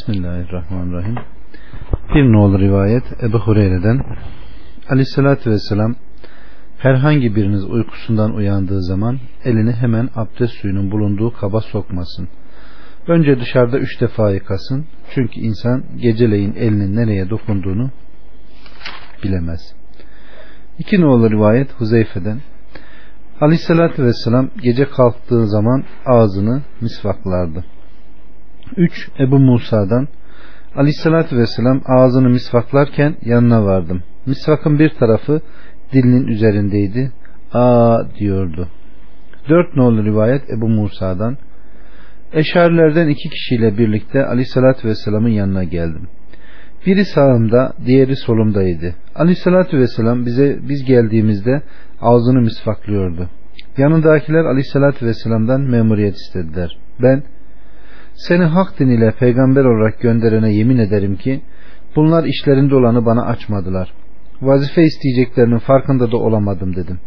Bismillahirrahmanirrahim. Bir nolu rivayet Ebu Hureyre'den Aleyhisselatü Vesselam herhangi biriniz uykusundan uyandığı zaman elini hemen abdest suyunun bulunduğu kaba sokmasın. Önce dışarıda üç defa yıkasın. Çünkü insan geceleyin elinin nereye dokunduğunu bilemez. İki nolu rivayet Huzeyfe'den Aleyhisselatü Vesselam gece kalktığı zaman ağzını misvaklardı. 3. Ebu Musa'dan Aleyhisselatü Vesselam ağzını misvaklarken yanına vardım. Misvakın bir tarafı dilinin üzerindeydi. Aa diyordu. 4 nolu rivayet Ebu Musa'dan Eşarilerden iki kişiyle birlikte Aleyhisselatü Vesselam'ın yanına geldim. Biri sağımda, diğeri solumdaydı. Aleyhisselatü Vesselam bize biz geldiğimizde ağzını misvaklıyordu. Yanındakiler Aleyhisselatü Vesselam'dan memuriyet istediler. Ben seni hak din ile peygamber olarak gönderene yemin ederim ki bunlar işlerinde olanı bana açmadılar. Vazife isteyeceklerinin farkında da olamadım dedim.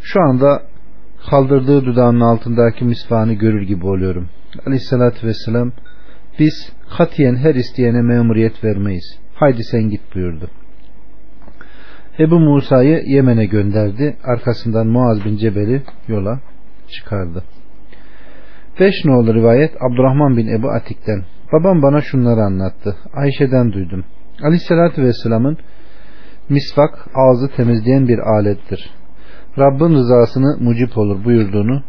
Şu anda kaldırdığı dudağının altındaki misvağını görür gibi oluyorum. Aleyhissalatü vesselam biz katiyen her isteyene memuriyet vermeyiz. Haydi sen git buyurdu. Ebu Musa'yı Yemen'e gönderdi. Arkasından Muaz bin Cebel'i yola çıkardı. Beş nolu rivayet Abdurrahman bin Ebu Atik'ten. Babam bana şunları anlattı. Ayşe'den duydum. Aleyhissalatü Vesselam'ın misvak ağzı temizleyen bir alettir. Rabbin rızasını mucip olur buyurduğunu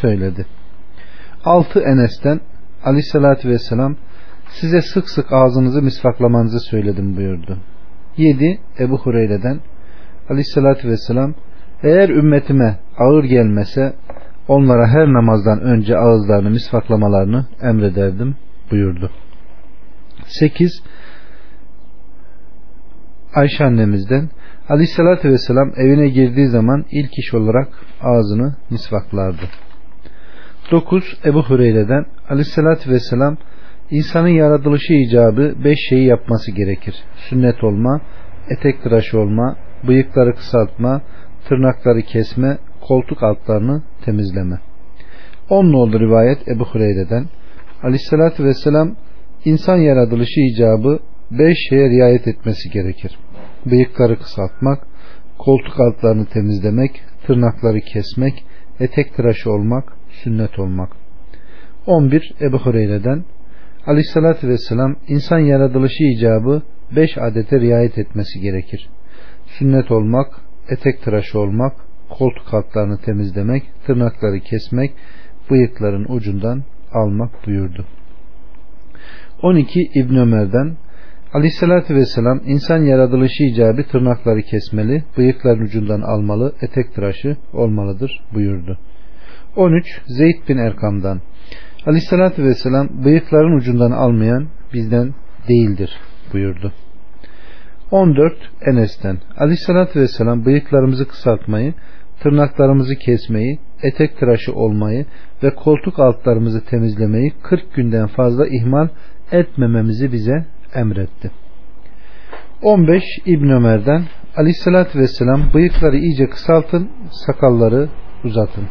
söyledi. 6 Enes'ten Aleyhissalatü Vesselam size sık sık ağzınızı misvaklamanızı söyledim buyurdu. 7 Ebu Hureyre'den Aleyhissalatü Vesselam eğer ümmetime ağır gelmese onlara her namazdan önce ağızlarını misvaklamalarını emrederdim buyurdu. 8 Ayşe annemizden Aleyhisselatü Vesselam evine girdiği zaman ilk iş olarak ağzını misvaklardı. 9 Ebu Hureyre'den Aleyhisselatü Vesselam insanın yaratılışı icabı 5 şeyi yapması gerekir. Sünnet olma, etek tıraşı olma, bıyıkları kısaltma, tırnakları kesme, koltuk altlarını temizleme. 10 oldu rivayet Ebu Hureyre'den. Aleyhissalatü vesselam insan yaratılışı icabı 5 şeye riayet etmesi gerekir. Bıyıkları kısaltmak, koltuk altlarını temizlemek, tırnakları kesmek, etek tıraşı olmak, sünnet olmak. 11 Ebu Hureyre'den Aleyhissalatü vesselam insan yaratılışı icabı 5 adete riayet etmesi gerekir. Sünnet olmak, etek tıraşı olmak, koltuk altlarını temizlemek, tırnakları kesmek, bıyıkların ucundan almak buyurdu. 12 İbn Ömer'den Aleyhissalatü Vesselam insan yaratılışı icabı tırnakları kesmeli, bıyıkların ucundan almalı, etek tıraşı olmalıdır buyurdu. 13 Zeyd bin Erkam'dan Aleyhissalatü Vesselam bıyıkların ucundan almayan bizden değildir buyurdu. 14 Enes'ten Aleyhissalatü Vesselam bıyıklarımızı kısaltmayı, tırnaklarımızı kesmeyi, etek tıraşı olmayı ve koltuk altlarımızı temizlemeyi 40 günden fazla ihmal etmememizi bize emretti. 15 İbn Ömer'den Aleyhissalatü Vesselam bıyıkları iyice kısaltın, sakalları uzatın.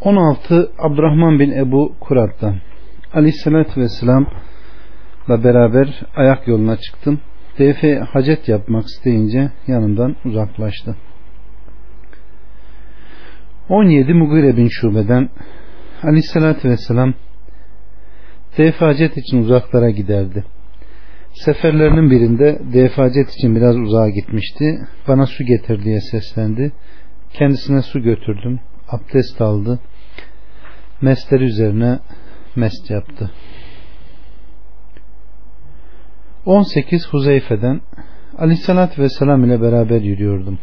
16 Abdurrahman bin Ebu Kurat'tan Aleyhissalatü Vesselam'la beraber ayak yoluna çıktım. Tevfi hacet yapmak isteyince yanımdan uzaklaştı. 17 Mugire bin Şube'den Aleyhissalatü Vesselam defacet için uzaklara giderdi. Seferlerinin birinde defacet için biraz uzağa gitmişti. Bana su getir diye seslendi. Kendisine su götürdüm. Abdest aldı. Mesleri üzerine mest yaptı. 18 Huzeyfe'den Aleyhisselatü Vesselam ile beraber yürüyordum.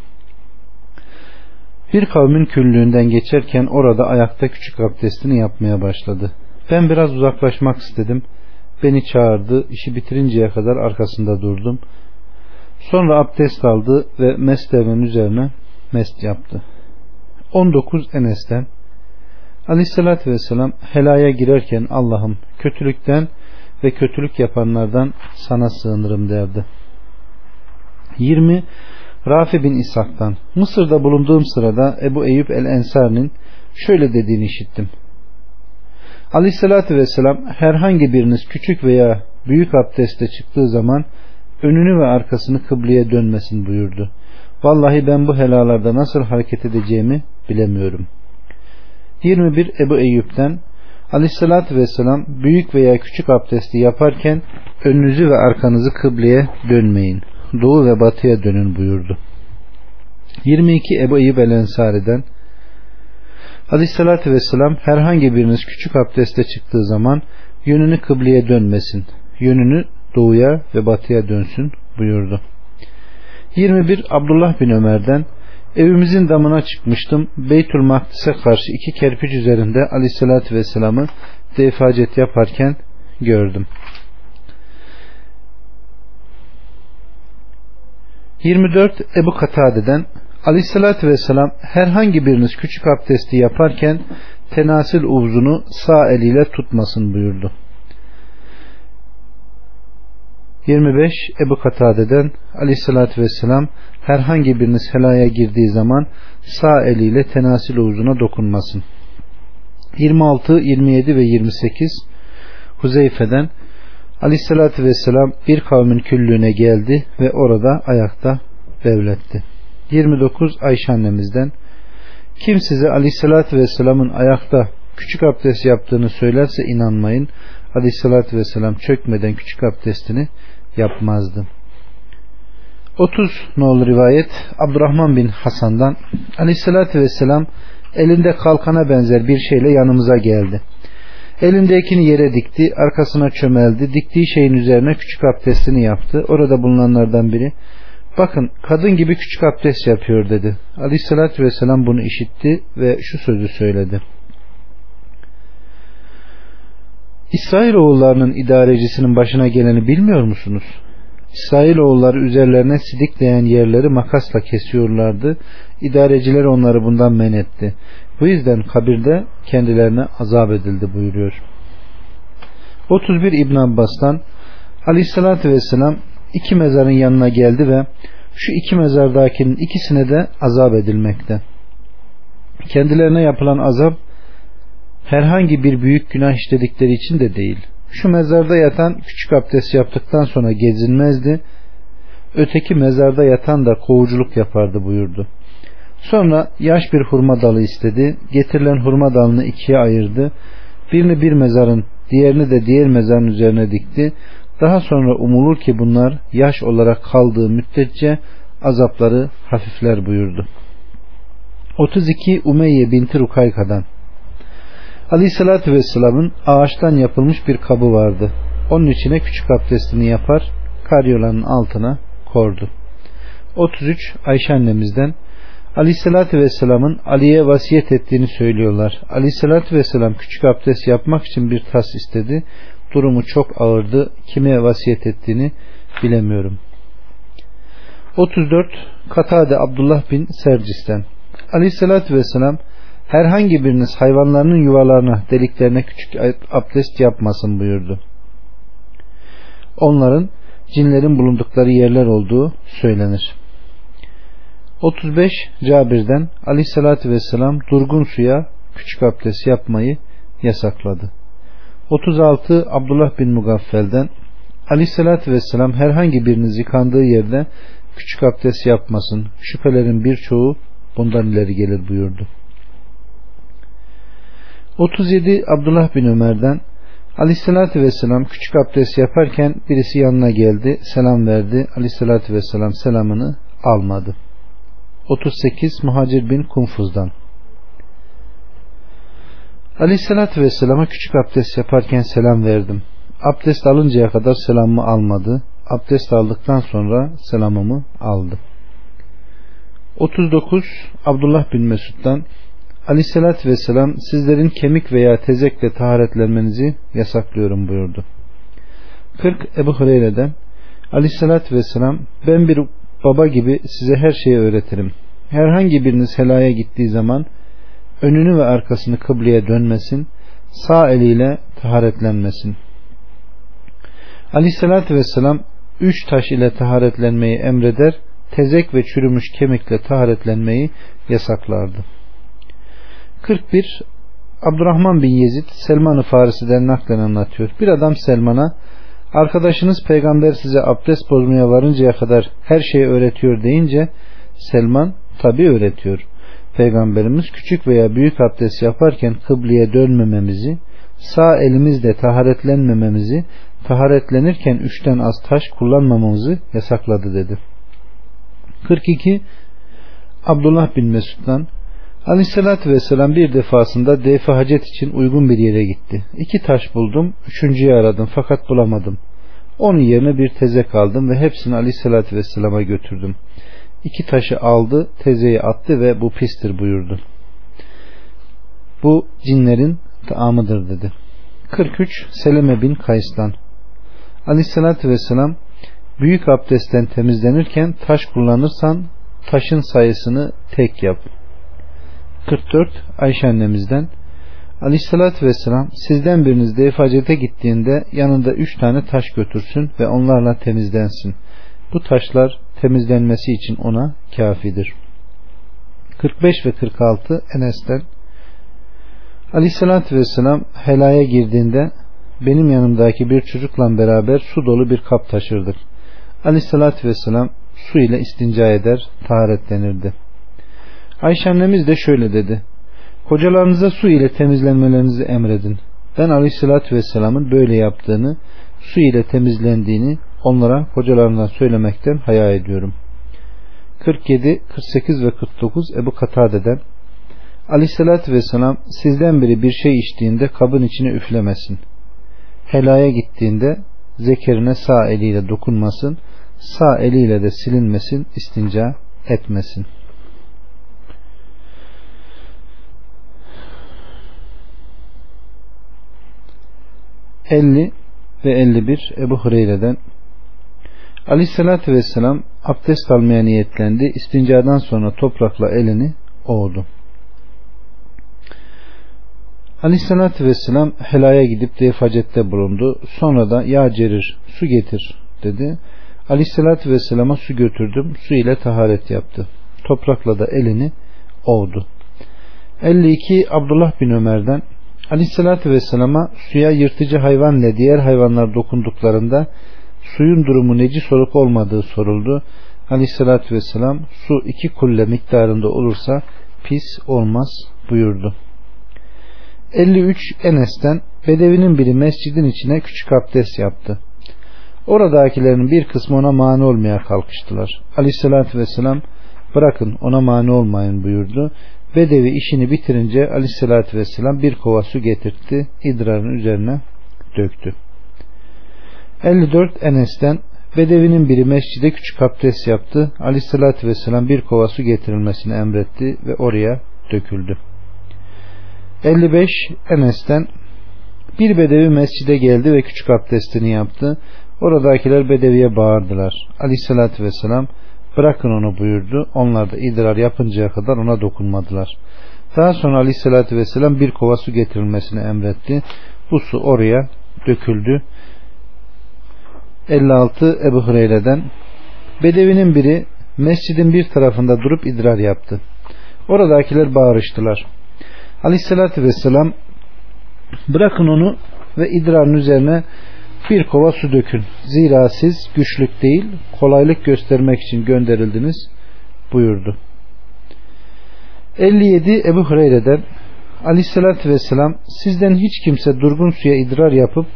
Bir kavmin küllüğünden geçerken orada ayakta küçük abdestini yapmaya başladı. Ben biraz uzaklaşmak istedim. Beni çağırdı. İşi bitirinceye kadar arkasında durdum. Sonra abdest aldı ve mesleğinin üzerine mest yaptı. 19 Enes'ten Aleyhissalatü Vesselam helaya girerken Allah'ım kötülükten ve kötülük yapanlardan sana sığınırım derdi. 20 Rafi bin İshak'tan Mısır'da bulunduğum sırada Ebu Eyüp el-Ensar'ın şöyle dediğini işittim. Aleyhissalatü vesselam herhangi biriniz küçük veya büyük abdeste çıktığı zaman önünü ve arkasını kıbleye dönmesin buyurdu. Vallahi ben bu helalarda nasıl hareket edeceğimi bilemiyorum. 21 Ebu Eyyub'den Aleyhissalatü vesselam büyük veya küçük abdesti yaparken önünüzü ve arkanızı kıbleye dönmeyin. Doğu ve batıya dönün buyurdu. 22 Ebu Eyyub el Ensari'den Aleyhissalatü vesselam herhangi biriniz küçük abdeste çıktığı zaman yönünü kıbleye dönmesin. Yönünü doğuya ve batıya dönsün buyurdu. 21 Abdullah bin Ömer'den Evimizin damına çıkmıştım. Beytül Makdis'e karşı iki kerpiç üzerinde Aleyhisselatü Vesselam'ı defacet yaparken gördüm. 24 Ebu Katade'den Aleyhisselatü Vesselam herhangi biriniz küçük abdesti yaparken tenasil uzunu sağ eliyle tutmasın buyurdu. 25 Ebu Katade'den Aleyhisselatü Vesselam herhangi biriniz helaya girdiği zaman sağ eliyle tenasil uzuna dokunmasın. 26, 27 ve 28 Huzeyfe'den Aleyhisselatü Vesselam bir kavmin küllüğüne geldi ve orada ayakta devletti. 29 Ayşe annemizden kim size Aleyhisselatü Vesselam'ın ayakta küçük abdest yaptığını söylerse inanmayın. Aleyhisselatü Vesselam çökmeden küçük abdestini yapmazdı. 30 nolu rivayet Abdurrahman bin Hasan'dan Aleyhisselatü Vesselam elinde kalkana benzer bir şeyle yanımıza geldi. Elindekini yere dikti, arkasına çömeldi, diktiği şeyin üzerine küçük abdestini yaptı. Orada bulunanlardan biri, bakın kadın gibi küçük abdest yapıyor dedi. Aleyhissalatü vesselam bunu işitti ve şu sözü söyledi. İsrail oğullarının idarecisinin başına geleni bilmiyor musunuz? İsrail oğulları üzerlerine sidikleyen yerleri makasla kesiyorlardı. İdareciler onları bundan men etti. Bu yüzden kabirde kendilerine azap edildi buyuruyor. 31 İbn Abbas'tan Aleyhisselatü Vesselam iki mezarın yanına geldi ve şu iki mezardakinin ikisine de azap edilmekte. Kendilerine yapılan azap herhangi bir büyük günah işledikleri için de değil. Şu mezarda yatan küçük abdest yaptıktan sonra gezinmezdi. Öteki mezarda yatan da kovuculuk yapardı buyurdu. Sonra yaş bir hurma dalı istedi. Getirilen hurma dalını ikiye ayırdı. Birini bir mezarın, diğerini de diğer mezarın üzerine dikti. Daha sonra umulur ki bunlar yaş olarak kaldığı müddetçe azapları hafifler buyurdu. 32 Umeyye binti Rukayka'dan Aleyhissalatü Vesselam'ın ağaçtan yapılmış bir kabı vardı. Onun içine küçük abdestini yapar, karyolanın altına kordu. 33 Ayşe annemizden Aleyhissalatü Vesselam'ın Ali'ye vasiyet ettiğini söylüyorlar. Aleyhissalatü Vesselam küçük abdest yapmak için bir tas istedi. Durumu çok ağırdı. Kime vasiyet ettiğini bilemiyorum. 34 Katade Abdullah bin Sercis'ten Aleyhissalatü Vesselam herhangi biriniz hayvanlarının yuvalarına deliklerine küçük abdest yapmasın buyurdu. Onların cinlerin bulundukları yerler olduğu söylenir. 35 Cabir'den Ali sallallahu vesselam durgun suya küçük abdest yapmayı yasakladı. 36 Abdullah bin Mugaffel'den Ali sallallahu vesselam herhangi biriniz yıkandığı yerde küçük abdest yapmasın. Şüphelerin birçoğu bundan ileri gelir buyurdu. 37 Abdullah bin Ömer'den Aleyhissalatü Vesselam küçük abdest yaparken birisi yanına geldi, selam verdi. Aleyhissalatü Vesselam selamını almadı. 38 Muhacir bin Kumfuz'dan Aleyhissalatü Vesselam'a küçük abdest yaparken selam verdim. Abdest alıncaya kadar selamımı almadı. Abdest aldıktan sonra selamımı aldı. 39 Abdullah bin Mesud'dan Aleyhissalatü vesselam sizlerin kemik veya tezekle taharetlenmenizi yasaklıyorum buyurdu. 40 Ebu Hureyre'den Aleyhissalatü vesselam ben bir baba gibi size her şeyi öğretirim. Herhangi biriniz helaya gittiği zaman önünü ve arkasını kıbleye dönmesin, sağ eliyle taharetlenmesin. Aleyhissalatü vesselam üç taş ile taharetlenmeyi emreder, tezek ve çürümüş kemikle taharetlenmeyi yasaklardı. 41 Abdurrahman bin Yezid Selman-ı Farisi'den naklen anlatıyor. Bir adam Selman'a arkadaşınız peygamber size abdest bozmaya varıncaya kadar her şeyi öğretiyor deyince Selman tabi öğretiyor. Peygamberimiz küçük veya büyük abdest yaparken kıbleye dönmememizi, sağ elimizle taharetlenmememizi, taharetlenirken üçten az taş kullanmamamızı yasakladı dedi. 42 Abdullah bin Mesud'dan Aleyhissalatü Vesselam bir defasında defi hacet için uygun bir yere gitti. İki taş buldum, üçüncüyü aradım fakat bulamadım. Onun yerine bir tezek aldım ve hepsini Aleyhissalatü Vesselam'a götürdüm. İki taşı aldı, tezeyi attı ve bu pistir buyurdu. Bu cinlerin taamıdır dedi. 43 Seleme bin Kays'tan Aleyhissalatü Vesselam büyük abdestten temizlenirken taş kullanırsan taşın sayısını tek yap. 44 Ayşe annemizden Aleyhissalatü Vesselam sizden biriniz defacete gittiğinde yanında üç tane taş götürsün ve onlarla temizlensin. Bu taşlar temizlenmesi için ona kafidir. 45 ve 46 Enes'ten Aleyhissalatü Vesselam helaya girdiğinde benim yanımdaki bir çocukla beraber su dolu bir kap taşırdık. Aleyhissalatü Vesselam su ile istinca eder, taharetlenirdi. Ayşe annemiz de şöyle dedi. Kocalarınıza su ile temizlenmelerinizi emredin. Ben Aleyhisselatü Vesselam'ın böyle yaptığını, su ile temizlendiğini onlara kocalarından söylemekten haya ediyorum. 47, 48 ve 49 Ebu Katade'den Aleyhisselatü Vesselam sizden biri bir şey içtiğinde kabın içine üflemesin. Helaya gittiğinde zekerine sağ eliyle dokunmasın, sağ eliyle de silinmesin, istinca etmesin. Elli ve 51 Ebu Hureyre'den Aleyhissalatü Vesselam abdest almaya niyetlendi. İstincadan sonra toprakla elini ovdu. Aleyhissalatü Vesselam helaya gidip defacette bulundu. Sonra da ya cerir su getir dedi. Aleyhissalatü Vesselam'a su götürdüm. Su ile taharet yaptı. Toprakla da elini ovdu. 52 Abdullah bin Ömer'den Aleyhissalatü Vesselam'a suya yırtıcı hayvan ile diğer hayvanlar dokunduklarında suyun durumu necis olup olmadığı soruldu. Aleyhissalatü Vesselam su iki kulle miktarında olursa pis olmaz buyurdu. 53 Enes'ten Bedevinin biri mescidin içine küçük abdest yaptı. Oradakilerin bir kısmı ona mani olmaya kalkıştılar. Aleyhissalatü vesselam bırakın ona mani olmayın buyurdu. Bedevi işini bitirince aleyhissalatü vesselam bir kova su getirtti. idrarın üzerine döktü. 54 Enes'ten Bedevinin biri mescide küçük abdest yaptı. Aleyhissalatü vesselam bir kova su getirilmesini emretti ve oraya döküldü. 55 Enes'ten bir bedevi mescide geldi ve küçük abdestini yaptı. Oradakiler bedeviye bağırdılar. Aleyhissalatü vesselam bırakın onu buyurdu. Onlar da idrar yapıncaya kadar ona dokunmadılar. Daha sonra aleyhissalatü vesselam bir kova su getirilmesini emretti. Bu su oraya döküldü. 56 Ebu Hureyre'den Bedevinin biri mescidin bir tarafında durup idrar yaptı. Oradakiler bağırıştılar. Aleyhissalatü vesselam bırakın onu ve idrarın üzerine bir kova su dökün. Zira siz güçlük değil kolaylık göstermek için gönderildiniz buyurdu. 57 Ebu Hureyre'den Aleyhissalatü Vesselam sizden hiç kimse durgun suya idrar yapıp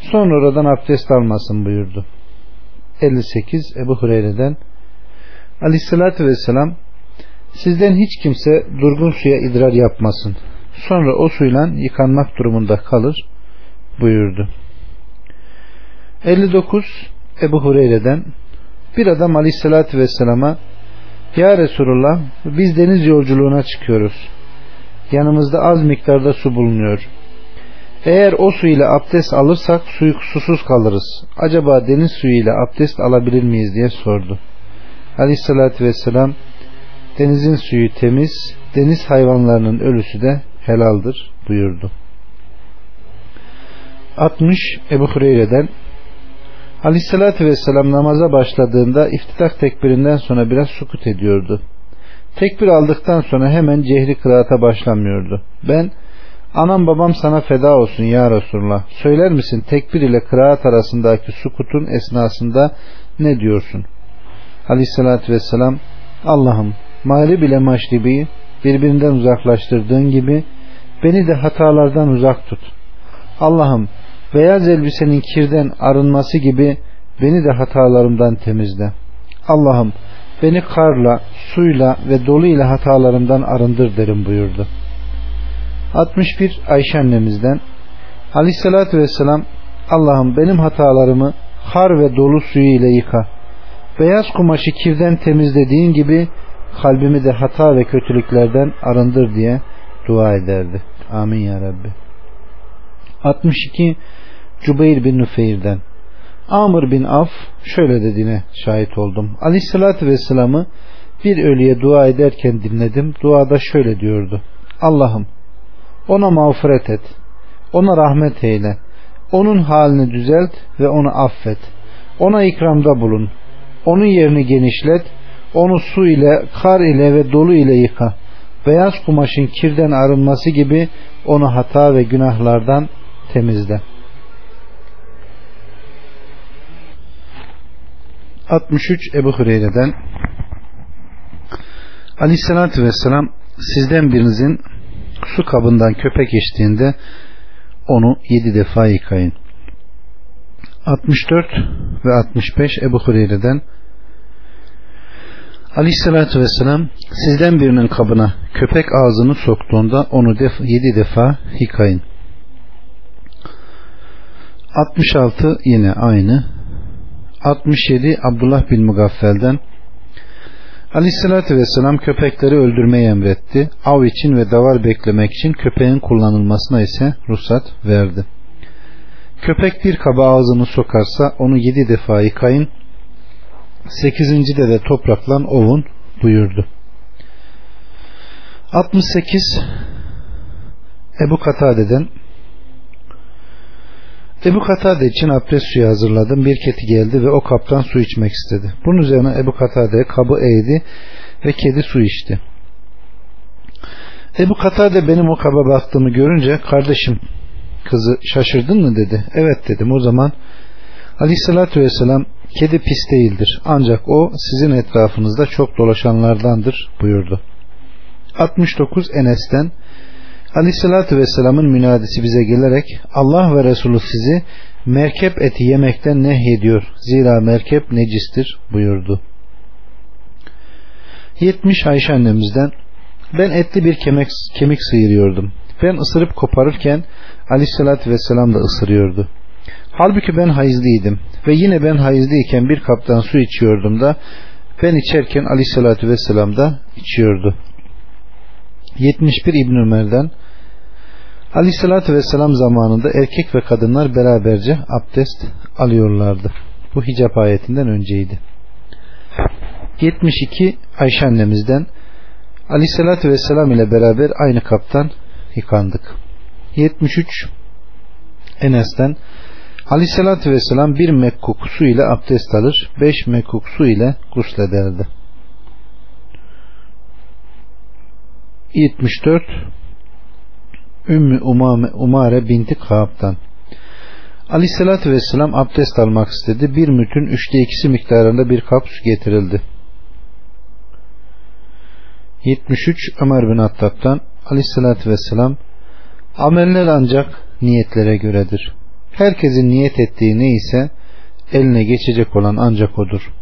sonra oradan abdest almasın buyurdu. 58 Ebu Hureyre'den Aleyhissalatü Vesselam sizden hiç kimse durgun suya idrar yapmasın. Sonra o suyla yıkanmak durumunda kalır buyurdu. 59 Ebu Hureyre'den bir adam aleyhissalatü vesselama Ya Resulullah biz deniz yolculuğuna çıkıyoruz. Yanımızda az miktarda su bulunuyor. Eğer o su ile abdest alırsak suyu susuz kalırız. Acaba deniz suyu ile abdest alabilir miyiz diye sordu. Aleyhissalatü vesselam denizin suyu temiz, deniz hayvanlarının ölüsü de helaldir buyurdu. 60 Ebu Hureyre'den Aleyhissalatü Vesselam namaza başladığında iftitah tekbirinden sonra biraz sukut ediyordu. Tekbir aldıktan sonra hemen cehri kıraata başlamıyordu. Ben Anam babam sana feda olsun ya Resulullah. Söyler misin tekbir ile kıraat arasındaki sukutun esnasında ne diyorsun? Aleyhissalatü vesselam Allah'ım mağrib ile maşribi birbirinden uzaklaştırdığın gibi beni de hatalardan uzak tut. Allah'ım beyaz elbisenin kirden arınması gibi beni de hatalarımdan temizle. Allah'ım beni karla, suyla ve dolu ile hatalarımdan arındır derim buyurdu. 61 Ayşe annemizden Aleyhissalatü vesselam Allah'ım benim hatalarımı kar ve dolu suyu ile yıka. Beyaz kumaşı kirden temizlediğin gibi kalbimi de hata ve kötülüklerden arındır diye dua ederdi. Amin ya Rabbi. 62 Cübeyr bin Nüfeyr'den Amr bin Af şöyle dediğine şahit oldum. Aleyhissalatü vesselam'ı bir ölüye dua ederken dinledim. Duada şöyle diyordu. Allah'ım ona mağfiret et. Ona rahmet eyle. Onun halini düzelt ve onu affet. Ona ikramda bulun. Onun yerini genişlet. Onu su ile, kar ile ve dolu ile yıka. Beyaz kumaşın kirden arınması gibi onu hata ve günahlardan temizle. 63 Ebu Hureyre'den Aleyhisselatü Vesselam sizden birinizin su kabından köpek içtiğinde onu yedi defa yıkayın. 64 ve 65 Ebu Hureyre'den Aleyhissalatü Vesselam sizden birinin kabına köpek ağzını soktuğunda onu def yedi defa yıkayın. 66 yine aynı. 67 Abdullah bin Mugaffel'den Aleyhissalatü Vesselam köpekleri öldürmeyi emretti. Av için ve davar beklemek için köpeğin kullanılmasına ise ruhsat verdi. Köpek bir kaba ağzını sokarsa onu yedi defa yıkayın. Sekizincide de toprakla ovun buyurdu. 68 Ebu Katade'den Ebu Katade için abdest suyu hazırladım. Bir kedi geldi ve o kaptan su içmek istedi. Bunun üzerine Ebu Katade kabı eğdi ve kedi su içti. Ebu Katade benim o kaba baktığımı görünce kardeşim kızı şaşırdın mı dedi. Evet dedim. O zaman Aleyhissalatü Vesselam kedi pis değildir. Ancak o sizin etrafınızda çok dolaşanlardandır buyurdu. 69 Enes'ten Aleyhissalatü Vesselam'ın münadisi bize gelerek Allah ve Resulü sizi merkep eti yemekten nehyediyor. Zira merkep necistir buyurdu. 70 Ayşe annemizden ben etli bir kemik, kemik sıyırıyordum. Ben ısırıp koparırken Aleyhissalatü Vesselam da ısırıyordu. Halbuki ben hayızlıydım ve yine ben hayızlıyken bir kaptan su içiyordum da ben içerken Aleyhissalatü Vesselam da içiyordu. 71 İbn Ömer'den Aleyhissalatü Vesselam zamanında erkek ve kadınlar beraberce abdest alıyorlardı. Bu hicap ayetinden önceydi. 72 Ayşe annemizden Aleyhissalatü Vesselam ile beraber aynı kaptan yıkandık. 73 Enes'ten Aleyhissalatü Vesselam bir mekkuk su ile abdest alır, beş mekkuk su ile guslederdi. 74 Ümmü Umame, Umare binti Kaab'dan Aleyhissalatü Vesselam abdest almak istedi. Bir mütün üçte ikisi miktarında bir kap su getirildi. 73 Ömer bin Hattab'dan Aleyhissalatü Vesselam Ameller ancak niyetlere göredir. Herkesin niyet ettiği neyse eline geçecek olan ancak odur.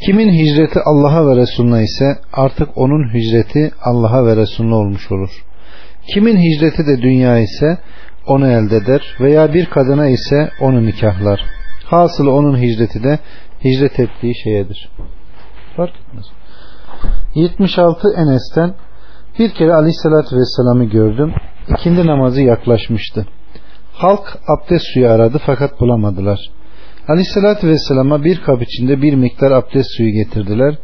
Kimin hicreti Allah'a ve Resulüne ise artık onun hicreti Allah'a ve Resulüne olmuş olur. Kimin hicreti de dünya ise onu elde eder veya bir kadına ise onu nikahlar. Hasılı onun hicreti de hicret ettiği şeyedir. Fark etmez. 76 Enes'ten bir kere aleyhissalatü vesselam'ı gördüm. İkindi namazı yaklaşmıştı. Halk abdest suyu aradı fakat bulamadılar. Aleyhissalatü vesselama bir kap içinde bir miktar abdest suyu getirdiler.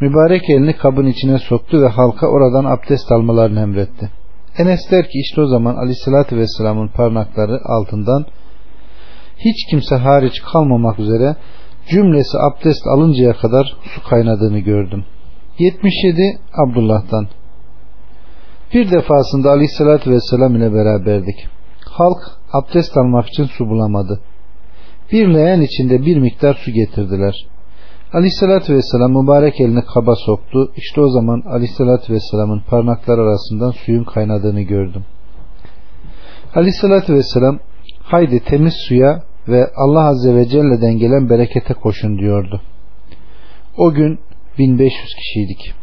Mübarek elini kabın içine soktu ve halka oradan abdest almalarını emretti. Enes der ki işte o zaman aleyhissalatü vesselamın parmakları altından hiç kimse hariç kalmamak üzere cümlesi abdest alıncaya kadar su kaynadığını gördüm. 77 Abdullah'tan Bir defasında aleyhissalatü vesselam ile beraberdik. Halk abdest almak için su bulamadı. Bir leğen içinde bir miktar su getirdiler. Aleyhissalatü vesselam mübarek elini kaba soktu. İşte o zaman aleyhissalatü vesselamın parmakları arasından suyun kaynadığını gördüm. Aleyhissalatü vesselam haydi temiz suya ve Allah Azze ve Celle'den gelen berekete koşun diyordu. O gün 1500 kişiydik.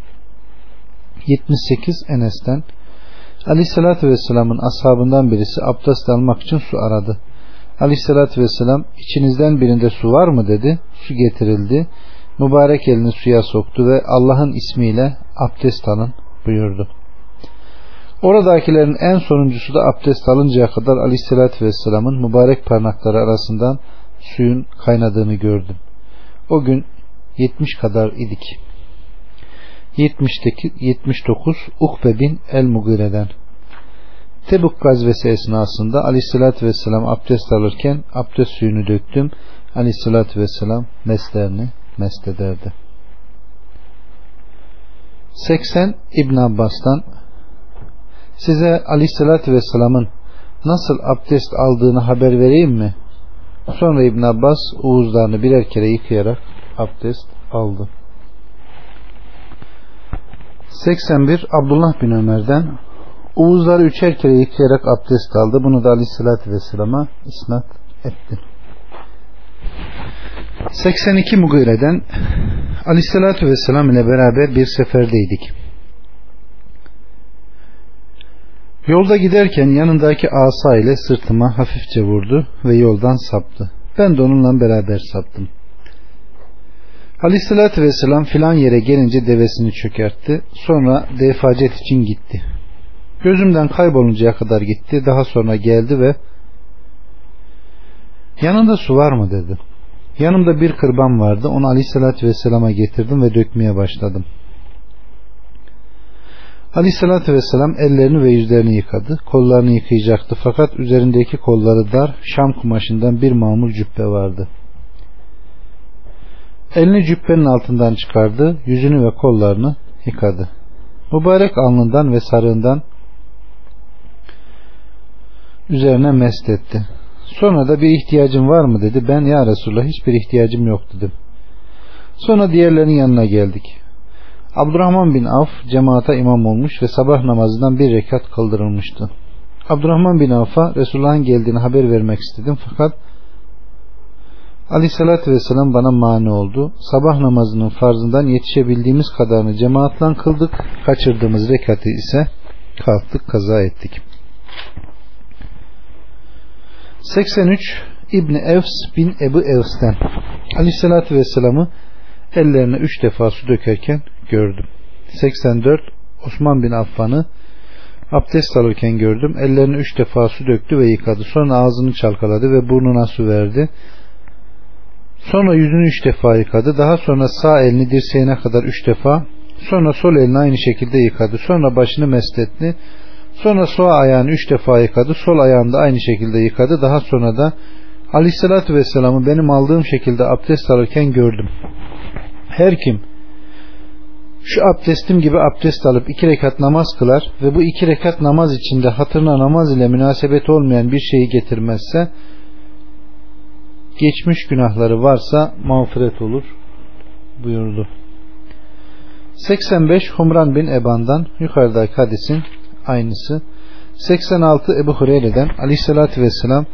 78 Enes'ten Aleyhissalatü Vesselam'ın ashabından birisi abdest almak için su aradı. Aleyhissalatü Vesselam içinizden birinde su var mı dedi. Su getirildi. Mübarek elini suya soktu ve Allah'ın ismiyle abdest alın buyurdu. Oradakilerin en sonuncusu da abdest alıncaya kadar Aleyhisselatü Vesselam'ın mübarek parmakları arasından suyun kaynadığını gördüm. O gün 70 kadar idik. 79 Ukbe bin El-Mugire'den Tebuk gazvesi esnasında Aleyhisselatü Vesselam abdest alırken abdest suyunu döktüm. Aleyhisselatü Vesselam meslerini mest ederdi. 80 İbn Abbas'tan size Aleyhisselatü Vesselam'ın nasıl abdest aldığını haber vereyim mi? Sonra İbn Abbas uğuzlarını birer kere yıkayarak abdest aldı. 81 Abdullah bin Ömer'den Uğuzları üçer kere yıkayarak abdest aldı. Bunu da Aleyhisselatü Vesselam'a isnat etti. 82 Mugire'den Aleyhisselatü Vesselam ile beraber bir seferdeydik. Yolda giderken yanındaki asa ile sırtıma hafifçe vurdu ve yoldan saptı. Ben de onunla beraber saptım. Aleyhissalatü vesselam filan yere gelince devesini çökertti. Sonra defacet için gitti. Gözümden kayboluncaya kadar gitti. Daha sonra geldi ve yanında su var mı dedi. Yanımda bir kırban vardı. Onu aleyhissalatü vesselama getirdim ve dökmeye başladım. Aleyhissalatü vesselam ellerini ve yüzlerini yıkadı. Kollarını yıkayacaktı fakat üzerindeki kolları dar şam kumaşından bir mamul cübbe vardı. Elini cübbenin altından çıkardı. Yüzünü ve kollarını yıkadı. Mübarek alnından ve sarığından üzerine mest etti. Sonra da bir ihtiyacın var mı dedi. Ben ya Resulullah hiçbir ihtiyacım yok dedim. Sonra diğerlerinin yanına geldik. Abdurrahman bin Avf cemaata imam olmuş ve sabah namazından bir rekat kıldırılmıştı. Abdurrahman bin Avf'a Resulullah'ın geldiğini haber vermek istedim fakat Aleyhissalatü Vesselam bana mani oldu. Sabah namazının farzından yetişebildiğimiz kadarını cemaatle kıldık. Kaçırdığımız rekatı ise kalktık kaza ettik. 83 İbni Evs bin Ebu Evs'ten Aleyhissalatü Vesselam'ı ellerine üç defa su dökerken gördüm. 84 Osman bin Affan'ı abdest alırken gördüm. Ellerini üç defa su döktü ve yıkadı. Sonra ağzını çalkaladı ve burnuna su verdi. Sonra yüzünü üç defa yıkadı. Daha sonra sağ elini dirseğine kadar üç defa. Sonra sol elini aynı şekilde yıkadı. Sonra başını mesletti. Sonra sol ayağını üç defa yıkadı. Sol ayağını da aynı şekilde yıkadı. Daha sonra da Aleyhisselatü Vesselam'ı benim aldığım şekilde abdest alırken gördüm. Her kim şu abdestim gibi abdest alıp iki rekat namaz kılar ve bu iki rekat namaz içinde hatırına namaz ile münasebet olmayan bir şeyi getirmezse geçmiş günahları varsa mağfiret olur buyurdu. 85 Humran bin Eban'dan yukarıdaki hadisin aynısı. 86 Ebu Hureyre'den aleyhissalatü vesselam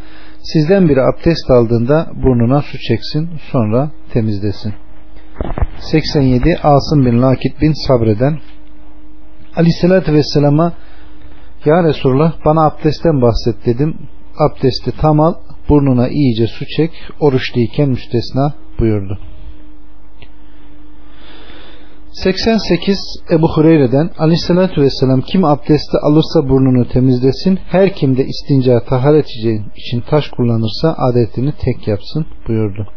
sizden biri abdest aldığında burnuna su çeksin sonra temizlesin. 87 Asım bin Lakit bin Sabre'den aleyhissalatü vesselama Ya Resulullah bana abdestten bahset dedim. Abdesti tam al burnuna iyice su çek oruçluyken müstesna buyurdu. 88 Ebu Hureyre'den Aleyhisselatü Vesselam kim abdesti alırsa burnunu temizlesin her kim de istinca taharet için taş kullanırsa adetini tek yapsın buyurdu.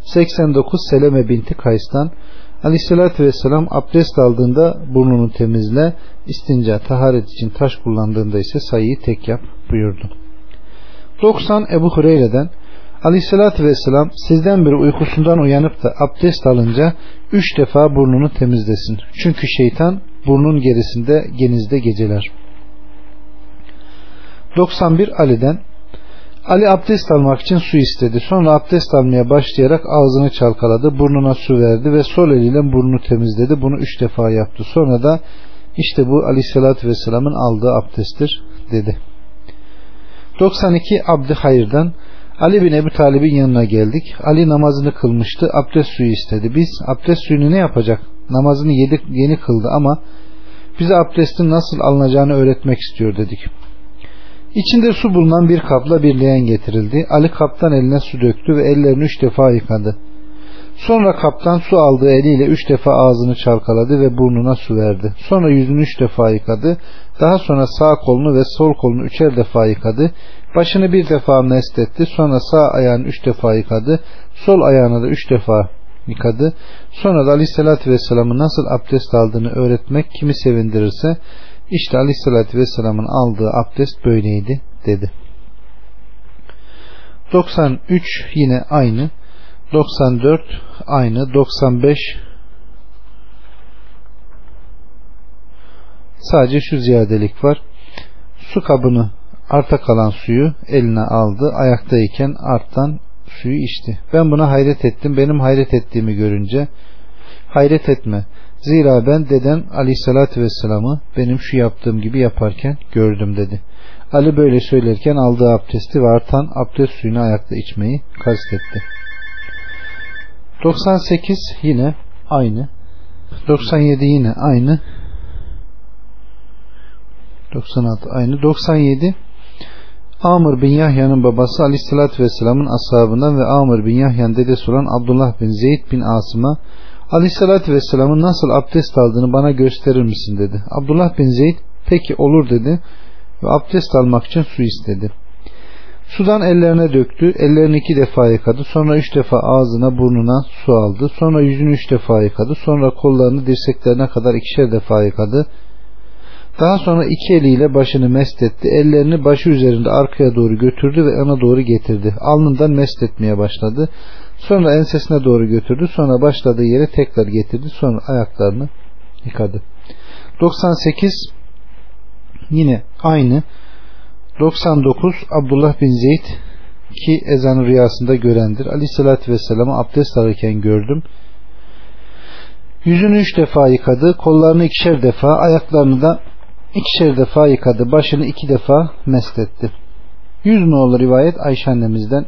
89 Seleme binti Kays'tan Aleyhisselatü Vesselam abdest aldığında burnunu temizle istinca taharet için taş kullandığında ise sayıyı tek yap buyurdu. 90 Ebu Hureyre'den Aleyhissalatü Vesselam sizden biri uykusundan uyanıp da abdest alınca üç defa burnunu temizlesin. Çünkü şeytan burnun gerisinde genizde geceler. 91 Ali'den Ali abdest almak için su istedi. Sonra abdest almaya başlayarak ağzını çalkaladı. Burnuna su verdi ve sol eliyle burnunu temizledi. Bunu üç defa yaptı. Sonra da işte bu aleyhissalatü vesselamın aldığı abdesttir dedi. 92 Abdi Hayır'dan Ali bin Ebu Talib'in yanına geldik. Ali namazını kılmıştı. Abdest suyu istedi. Biz abdest suyunu ne yapacak? Namazını yedik, yeni kıldı ama bize abdestin nasıl alınacağını öğretmek istiyor dedik. İçinde su bulunan bir kapla bir leğen getirildi. Ali kaptan eline su döktü ve ellerini üç defa yıkadı. Sonra kaptan su aldığı eliyle üç defa ağzını çalkaladı ve burnuna su verdi. Sonra yüzünü üç defa yıkadı. Daha sonra sağ kolunu ve sol kolunu üçer defa yıkadı. Başını bir defa mest etti. Sonra sağ ayağını üç defa yıkadı. Sol ayağını da üç defa yıkadı. Sonra da Aleyhisselatü Vesselam'ın nasıl abdest aldığını öğretmek kimi sevindirirse işte Aleyhisselatü Vesselam'ın aldığı abdest böyleydi dedi. 93 yine aynı. 94 aynı. 95 sadece şu ziyadelik var. Su kabını arta kalan suyu eline aldı. Ayaktayken arttan suyu içti. Ben buna hayret ettim. Benim hayret ettiğimi görünce hayret etme. Zira ben deden aleyhissalatü vesselam'ı benim şu yaptığım gibi yaparken gördüm dedi. Ali böyle söylerken aldığı abdesti ve artan abdest suyunu ayakta içmeyi kastetti. 98 yine aynı. 97 yine aynı. 96 aynı. 97 Amr bin Yahya'nın babası Aleyhisselatü Vesselam'ın ashabından ve Amr bin Yahya'nın dedesi olan Abdullah bin Zeyd bin Asım'a Aleyhisselatü Vesselam'ın nasıl abdest aldığını bana gösterir misin dedi. Abdullah bin Zeyd peki olur dedi ve abdest almak için su istedi. Sudan ellerine döktü. Ellerini iki defa yıkadı. Sonra üç defa ağzına burnuna su aldı. Sonra yüzünü üç defa yıkadı. Sonra kollarını dirseklerine kadar ikişer defa yıkadı. Daha sonra iki eliyle başını mest etti. Ellerini başı üzerinde arkaya doğru götürdü ve ana doğru getirdi. Alnından mest etmeye başladı. Sonra ensesine doğru götürdü. Sonra başladığı yere tekrar getirdi. Sonra ayaklarını yıkadı. 98 yine aynı 99 Abdullah bin Zeyd ki ezanı rüyasında görendir. Aleyhissalatü Vesselam'ı abdest alırken gördüm. Yüzünü üç defa yıkadı. Kollarını ikişer defa, ayaklarını da ikişer defa yıkadı. Başını iki defa mest etti. Yüz nolu rivayet Ayşe annemizden.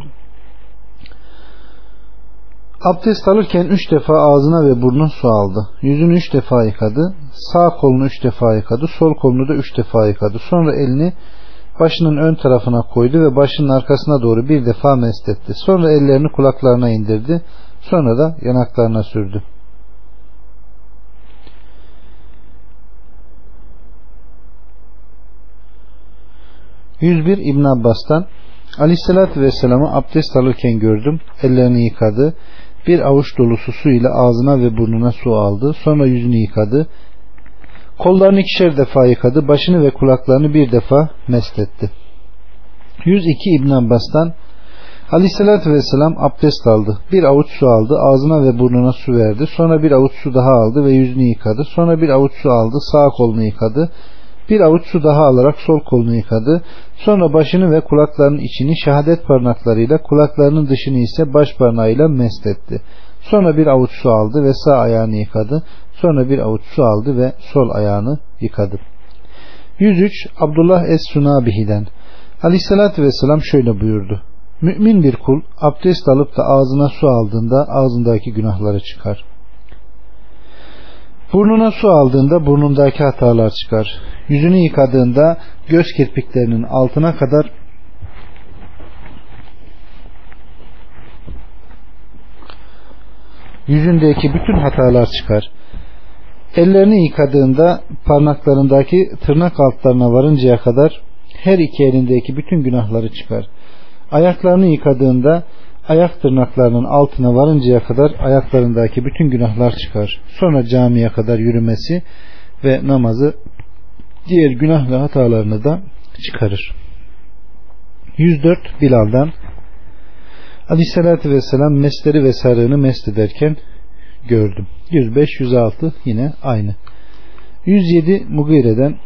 Abdest alırken üç defa ağzına ve burnuna su aldı. Yüzünü üç defa yıkadı. Sağ kolunu üç defa yıkadı. Sol kolunu da üç defa yıkadı. Sonra elini başının ön tarafına koydu ve başının arkasına doğru bir defa mest etti. Sonra ellerini kulaklarına indirdi. Sonra da yanaklarına sürdü. 101 İbn Abbas'tan Aleyhisselatü Vesselam'ı abdest alırken gördüm. Ellerini yıkadı. Bir avuç dolusu su ile ağzına ve burnuna su aldı. Sonra yüzünü yıkadı. Kollarını ikişer defa yıkadı. Başını ve kulaklarını bir defa mest etti. 102 İbn Abbas'tan Aleyhisselatü Vesselam abdest aldı. Bir avuç su aldı. Ağzına ve burnuna su verdi. Sonra bir avuç su daha aldı ve yüzünü yıkadı. Sonra bir avuç su aldı. Sağ kolunu yıkadı. Bir avuç su daha alarak sol kolunu yıkadı. Sonra başını ve kulaklarının içini şehadet parmaklarıyla kulaklarının dışını ise baş parmağıyla mest etti. Sonra bir avuç su aldı ve sağ ayağını yıkadı. Sonra bir avuç su aldı ve sol ayağını yıkadı. 103 Abdullah Es-Sunabihi'den Aleyhissalatü Vesselam şöyle buyurdu. Mümin bir kul abdest alıp da ağzına su aldığında ağzındaki günahları çıkar. Burnuna su aldığında burnundaki hatalar çıkar. Yüzünü yıkadığında göz kirpiklerinin altına kadar yüzündeki bütün hatalar çıkar. Ellerini yıkadığında parmaklarındaki tırnak altlarına varıncaya kadar her iki elindeki bütün günahları çıkar. Ayaklarını yıkadığında ayak tırnaklarının altına varıncaya kadar ayaklarındaki bütün günahlar çıkar. Sonra camiye kadar yürümesi ve namazı diğer günah ve hatalarını da çıkarır. 104 Bilal'dan Aleyhisselatü Vesselam mesleri ve sarığını mest ederken gördüm. 105-106 yine aynı. 107 Mugire'den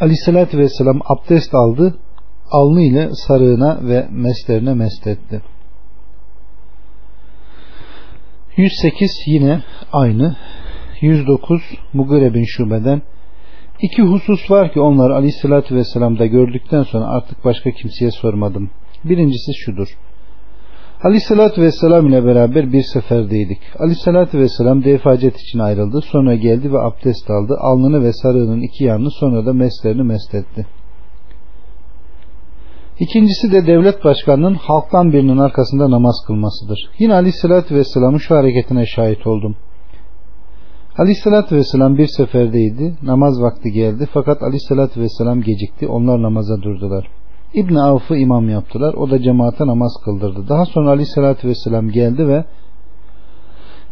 Aleyhisselatü Vesselam abdest aldı alnı ile sarığına ve meslerine mestetti. 108 yine aynı. 109 Mugire bin Şube'den İki husus var ki onları Aleyhisselatü Vesselam'da gördükten sonra artık başka kimseye sormadım. Birincisi şudur. Aleyhisselatü Vesselam ile beraber bir seferdeydik. Aleyhisselatü Vesselam defacet için ayrıldı. Sonra geldi ve abdest aldı. Alnını ve sarığının iki yanını sonra da meslerini mesletti. İkincisi de devlet başkanının halktan birinin arkasında namaz kılmasıdır. Yine Aleyhisselatü Vesselam'ın şu hareketine şahit oldum. Aleyhisselatü Vesselam bir seferdeydi. Namaz vakti geldi. Fakat Aleyhisselatü Vesselam gecikti. Onlar namaza durdular. İbni Avf'ı imam yaptılar. O da cemaate namaz kıldırdı. Daha sonra Aleyhisselatü Vesselam geldi ve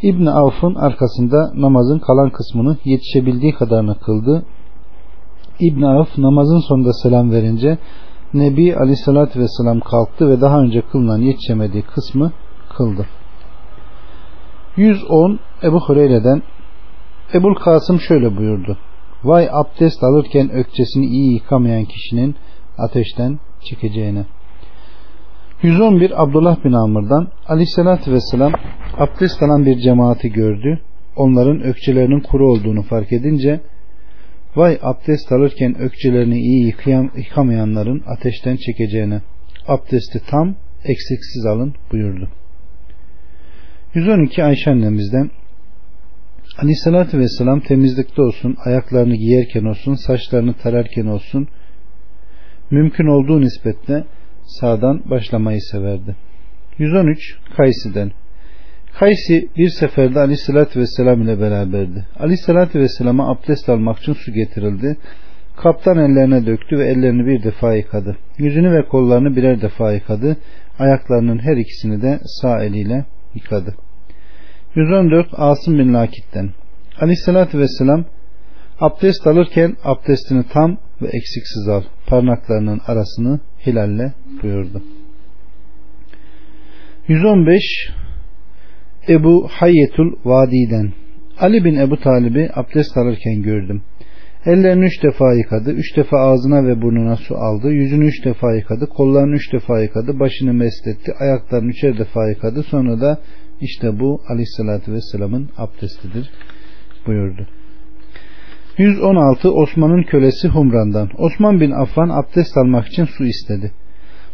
İbni Avf'ın arkasında namazın kalan kısmını yetişebildiği kadarını kıldı. İbni Avf namazın sonunda selam verince Nebi Aleyhisselatü Vesselam kalktı ve daha önce kılınan yetişemediği kısmı kıldı. 110 Ebu Hureyre'den Ebul Kasım şöyle buyurdu. Vay abdest alırken ökçesini iyi yıkamayan kişinin ateşten çıkacağına. 111 Abdullah bin Amr'dan Aleyhisselatü Vesselam abdest alan bir cemaati gördü. Onların ökçelerinin kuru olduğunu fark edince vay abdest alırken ökçelerini iyi yıkayam, yıkamayanların ateşten çekeceğine abdesti tam eksiksiz alın buyurdu. 112 Ayşe annemizden Aleyhissalatü Vesselam temizlikte olsun, ayaklarını giyerken olsun, saçlarını tararken olsun, mümkün olduğu nispetle sağdan başlamayı severdi. 113 Kaysi'den Kaysi bir seferde Aleyhisselatü Vesselam ile beraberdi. Aleyhisselatü Vesselam'a abdest almak için su getirildi. Kaptan ellerine döktü ve ellerini bir defa yıkadı. Yüzünü ve kollarını birer defa yıkadı. Ayaklarının her ikisini de sağ eliyle yıkadı. 114 Asım bin Lakit'ten Aleyhisselatü Vesselam abdest alırken abdestini tam ve eksiksiz al. Parmaklarının arasını hilalle buyurdu. 115 Ebu Hayyetul Vadi'den Ali bin Ebu Talib'i abdest alırken gördüm. Ellerini üç defa yıkadı, üç defa ağzına ve burnuna su aldı, yüzünü üç defa yıkadı, kollarını üç defa yıkadı, başını mesletti, ayaklarını üçer defa yıkadı, sonra da işte bu aleyhissalatü vesselamın abdestidir buyurdu. 116 Osman'ın kölesi Humran'dan. Osman bin Affan abdest almak için su istedi.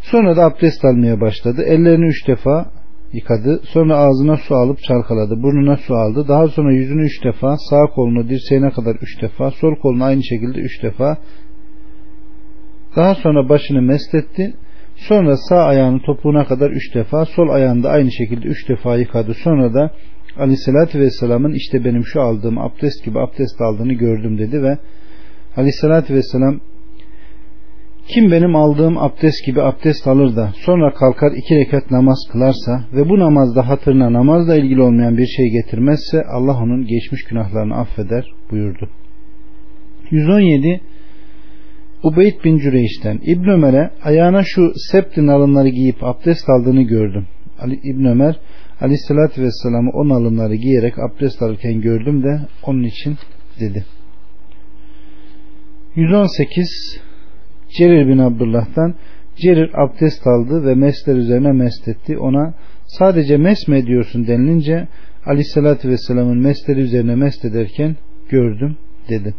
Sonra da abdest almaya başladı. Ellerini üç defa yıkadı. Sonra ağzına su alıp çalkaladı. Burnuna su aldı. Daha sonra yüzünü üç defa, sağ kolunu dirseğine kadar üç defa, sol kolunu aynı şekilde üç defa. Daha sonra başını mesletti. Sonra sağ ayağını topuğuna kadar üç defa, sol ayağını da aynı şekilde üç defa yıkadı. Sonra da Aleyhisselatü Vesselam'ın işte benim şu aldığım abdest gibi abdest aldığını gördüm dedi ve Aleyhisselatü Vesselam kim benim aldığım abdest gibi abdest alır da sonra kalkar iki rekat namaz kılarsa ve bu namazda hatırına namazla ilgili olmayan bir şey getirmezse Allah onun geçmiş günahlarını affeder buyurdu. 117 Ubeyd bin Cüreyş'ten İbn Ömer'e ayağına şu septin alınları giyip abdest aldığını gördüm. Ali, İbn Ömer Aleyhisselatü Vesselam'ı on alınları giyerek abdest alırken gördüm de onun için dedi. 118 Cerir bin Abdullah'tan Cerir abdest aldı ve mesler üzerine mest etti. Ona sadece mes mi ediyorsun denilince Aleyhisselatü Vesselam'ın mesleri üzerine mest ederken gördüm dedi.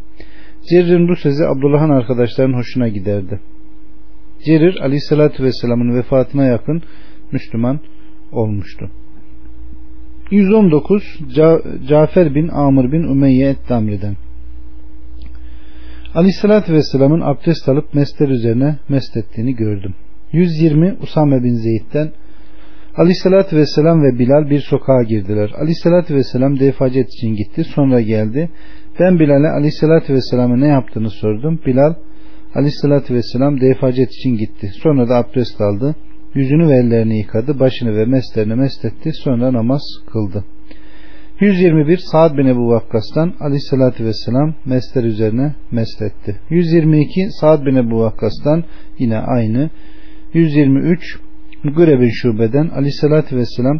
Cerir'in bu sözü Abdullah'ın arkadaşlarının hoşuna giderdi. Cerir Aleyhisselatü Vesselam'ın vefatına yakın Müslüman olmuştu. 119 Ca Cafer bin Amr bin Ümeyye et-Damri'den Aleyhissalatü Vesselam'ın abdest alıp mesler üzerine mest ettiğini gördüm. 120 Usame bin Zeyd'den Aleyhissalatü Vesselam ve Bilal bir sokağa girdiler. Aleyhissalatü Vesselam defacet için gitti. Sonra geldi. Ben Bilal'e Aleyhissalatü Vesselam'a ne yaptığını sordum. Bilal Aleyhissalatü Vesselam defacet için gitti. Sonra da abdest aldı. Yüzünü ve ellerini yıkadı. Başını ve meslerini mesletti. Sonra namaz kıldı. 121 Sa'd bin Ebu Vakkas'tan aleyhissalatü vesselam mesler üzerine mesletti. 122 Sa'd bin Ebu Vakkas'tan yine aynı. 123 Mugire bin Şube'den aleyhissalatü vesselam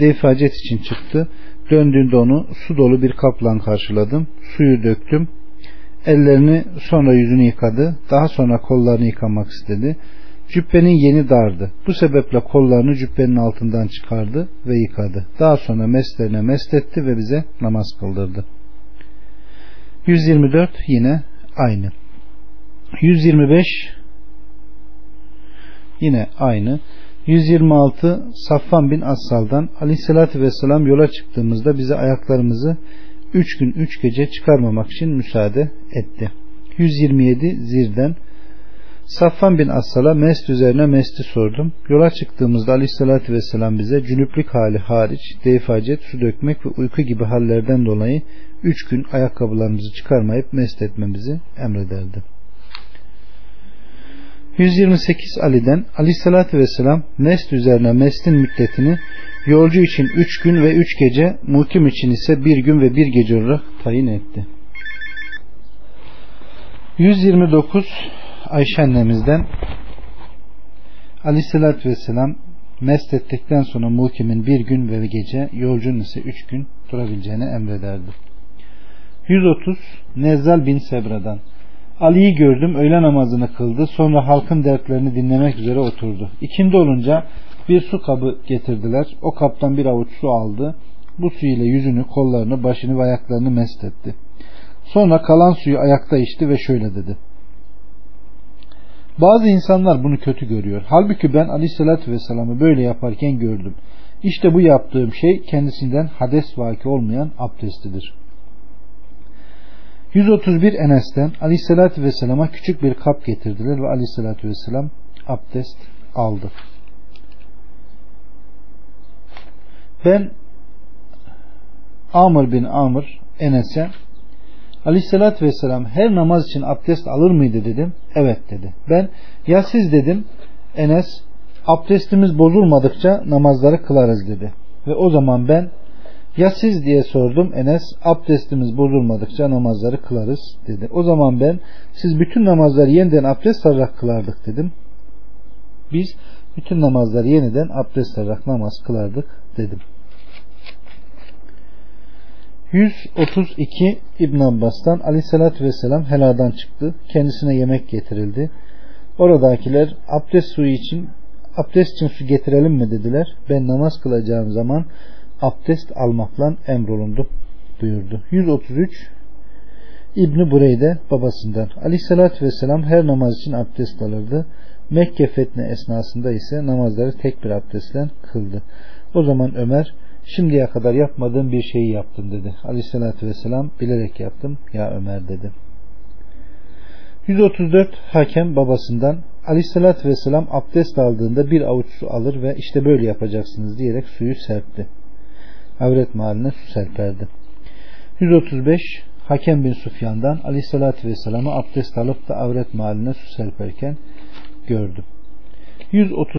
defacet için çıktı. Döndüğünde onu su dolu bir kaplan karşıladım. Suyu döktüm. Ellerini sonra yüzünü yıkadı. Daha sonra kollarını yıkamak istedi. Cübbenin yeni dardı. Bu sebeple kollarını cübbenin altından çıkardı ve yıkadı. Daha sonra meslerine mest etti ve bize namaz kıldırdı. 124 yine aynı. 125 yine aynı. 126 Safvan bin Assal'dan Aleyhisselatü Vesselam yola çıktığımızda bize ayaklarımızı 3 gün 3 gece çıkarmamak için müsaade etti. 127 Zir'den Safvan bin Assal'a mest üzerine mesti sordum. Yola çıktığımızda Aleyhisselatü Vesselam bize cünüplük hali hariç deyfacet, su dökmek ve uyku gibi hallerden dolayı 3 gün ayakkabılarımızı çıkarmayıp mest etmemizi emrederdi. 128 Ali'den Aleyhisselatü Vesselam mest üzerine mestin müddetini yolcu için 3 gün ve 3 gece mukim için ise 1 gün ve 1 gece olarak tayin etti. 129 Ayşe annemizden Aleyhisselatü Vesselam mest ettikten sonra mukimin bir gün ve gece yolcunun ise üç gün durabileceğini emrederdi. 130 Nezzal bin Sebra'dan Ali'yi gördüm öğle namazını kıldı sonra halkın dertlerini dinlemek üzere oturdu. İkindi olunca bir su kabı getirdiler. O kaptan bir avuç su aldı. Bu su ile yüzünü, kollarını, başını ve ayaklarını mest etti. Sonra kalan suyu ayakta içti ve şöyle dedi. Bazı insanlar bunu kötü görüyor. Halbuki ben aleyhissalatü vesselam'ı böyle yaparken gördüm. İşte bu yaptığım şey kendisinden hades vaki olmayan abdestidir. 131 Enes'ten aleyhissalatü vesselama küçük bir kap getirdiler ve aleyhissalatü vesselam abdest aldı. Ben Amr bin Amr Enes'e Aleyhissalatü vesselam her namaz için abdest alır mıydı dedim. Evet dedi. Ben ya siz dedim Enes abdestimiz bozulmadıkça namazları kılarız dedi. Ve o zaman ben ya siz diye sordum Enes abdestimiz bozulmadıkça namazları kılarız dedi. O zaman ben siz bütün namazları yeniden abdest alarak kılardık dedim. Biz bütün namazları yeniden abdest alarak namaz kılardık dedim. 132 İbn Abbas'tan Aleyhisselatü Vesselam heladan çıktı. Kendisine yemek getirildi. Oradakiler abdest suyu için abdest için su getirelim mi dediler. Ben namaz kılacağım zaman abdest almakla emrolundum buyurdu. 133 İbni Bureyde babasından Aleyhisselatü Vesselam her namaz için abdest alırdı. Mekke fethi esnasında ise namazları tek bir abdestle kıldı. O zaman Ömer şimdiye kadar yapmadığım bir şeyi yaptım dedi. Aleyhissalatü vesselam bilerek yaptım ya Ömer dedi. 134 hakem babasından Aleyhissalatü vesselam abdest aldığında bir avuç su alır ve işte böyle yapacaksınız diyerek suyu serpti. Avret mahalline su serperdi. 135 Hakem bin Sufyan'dan Aleyhissalatü vesselam'ı abdest alıp da avret mahalline su serperken gördüm. 130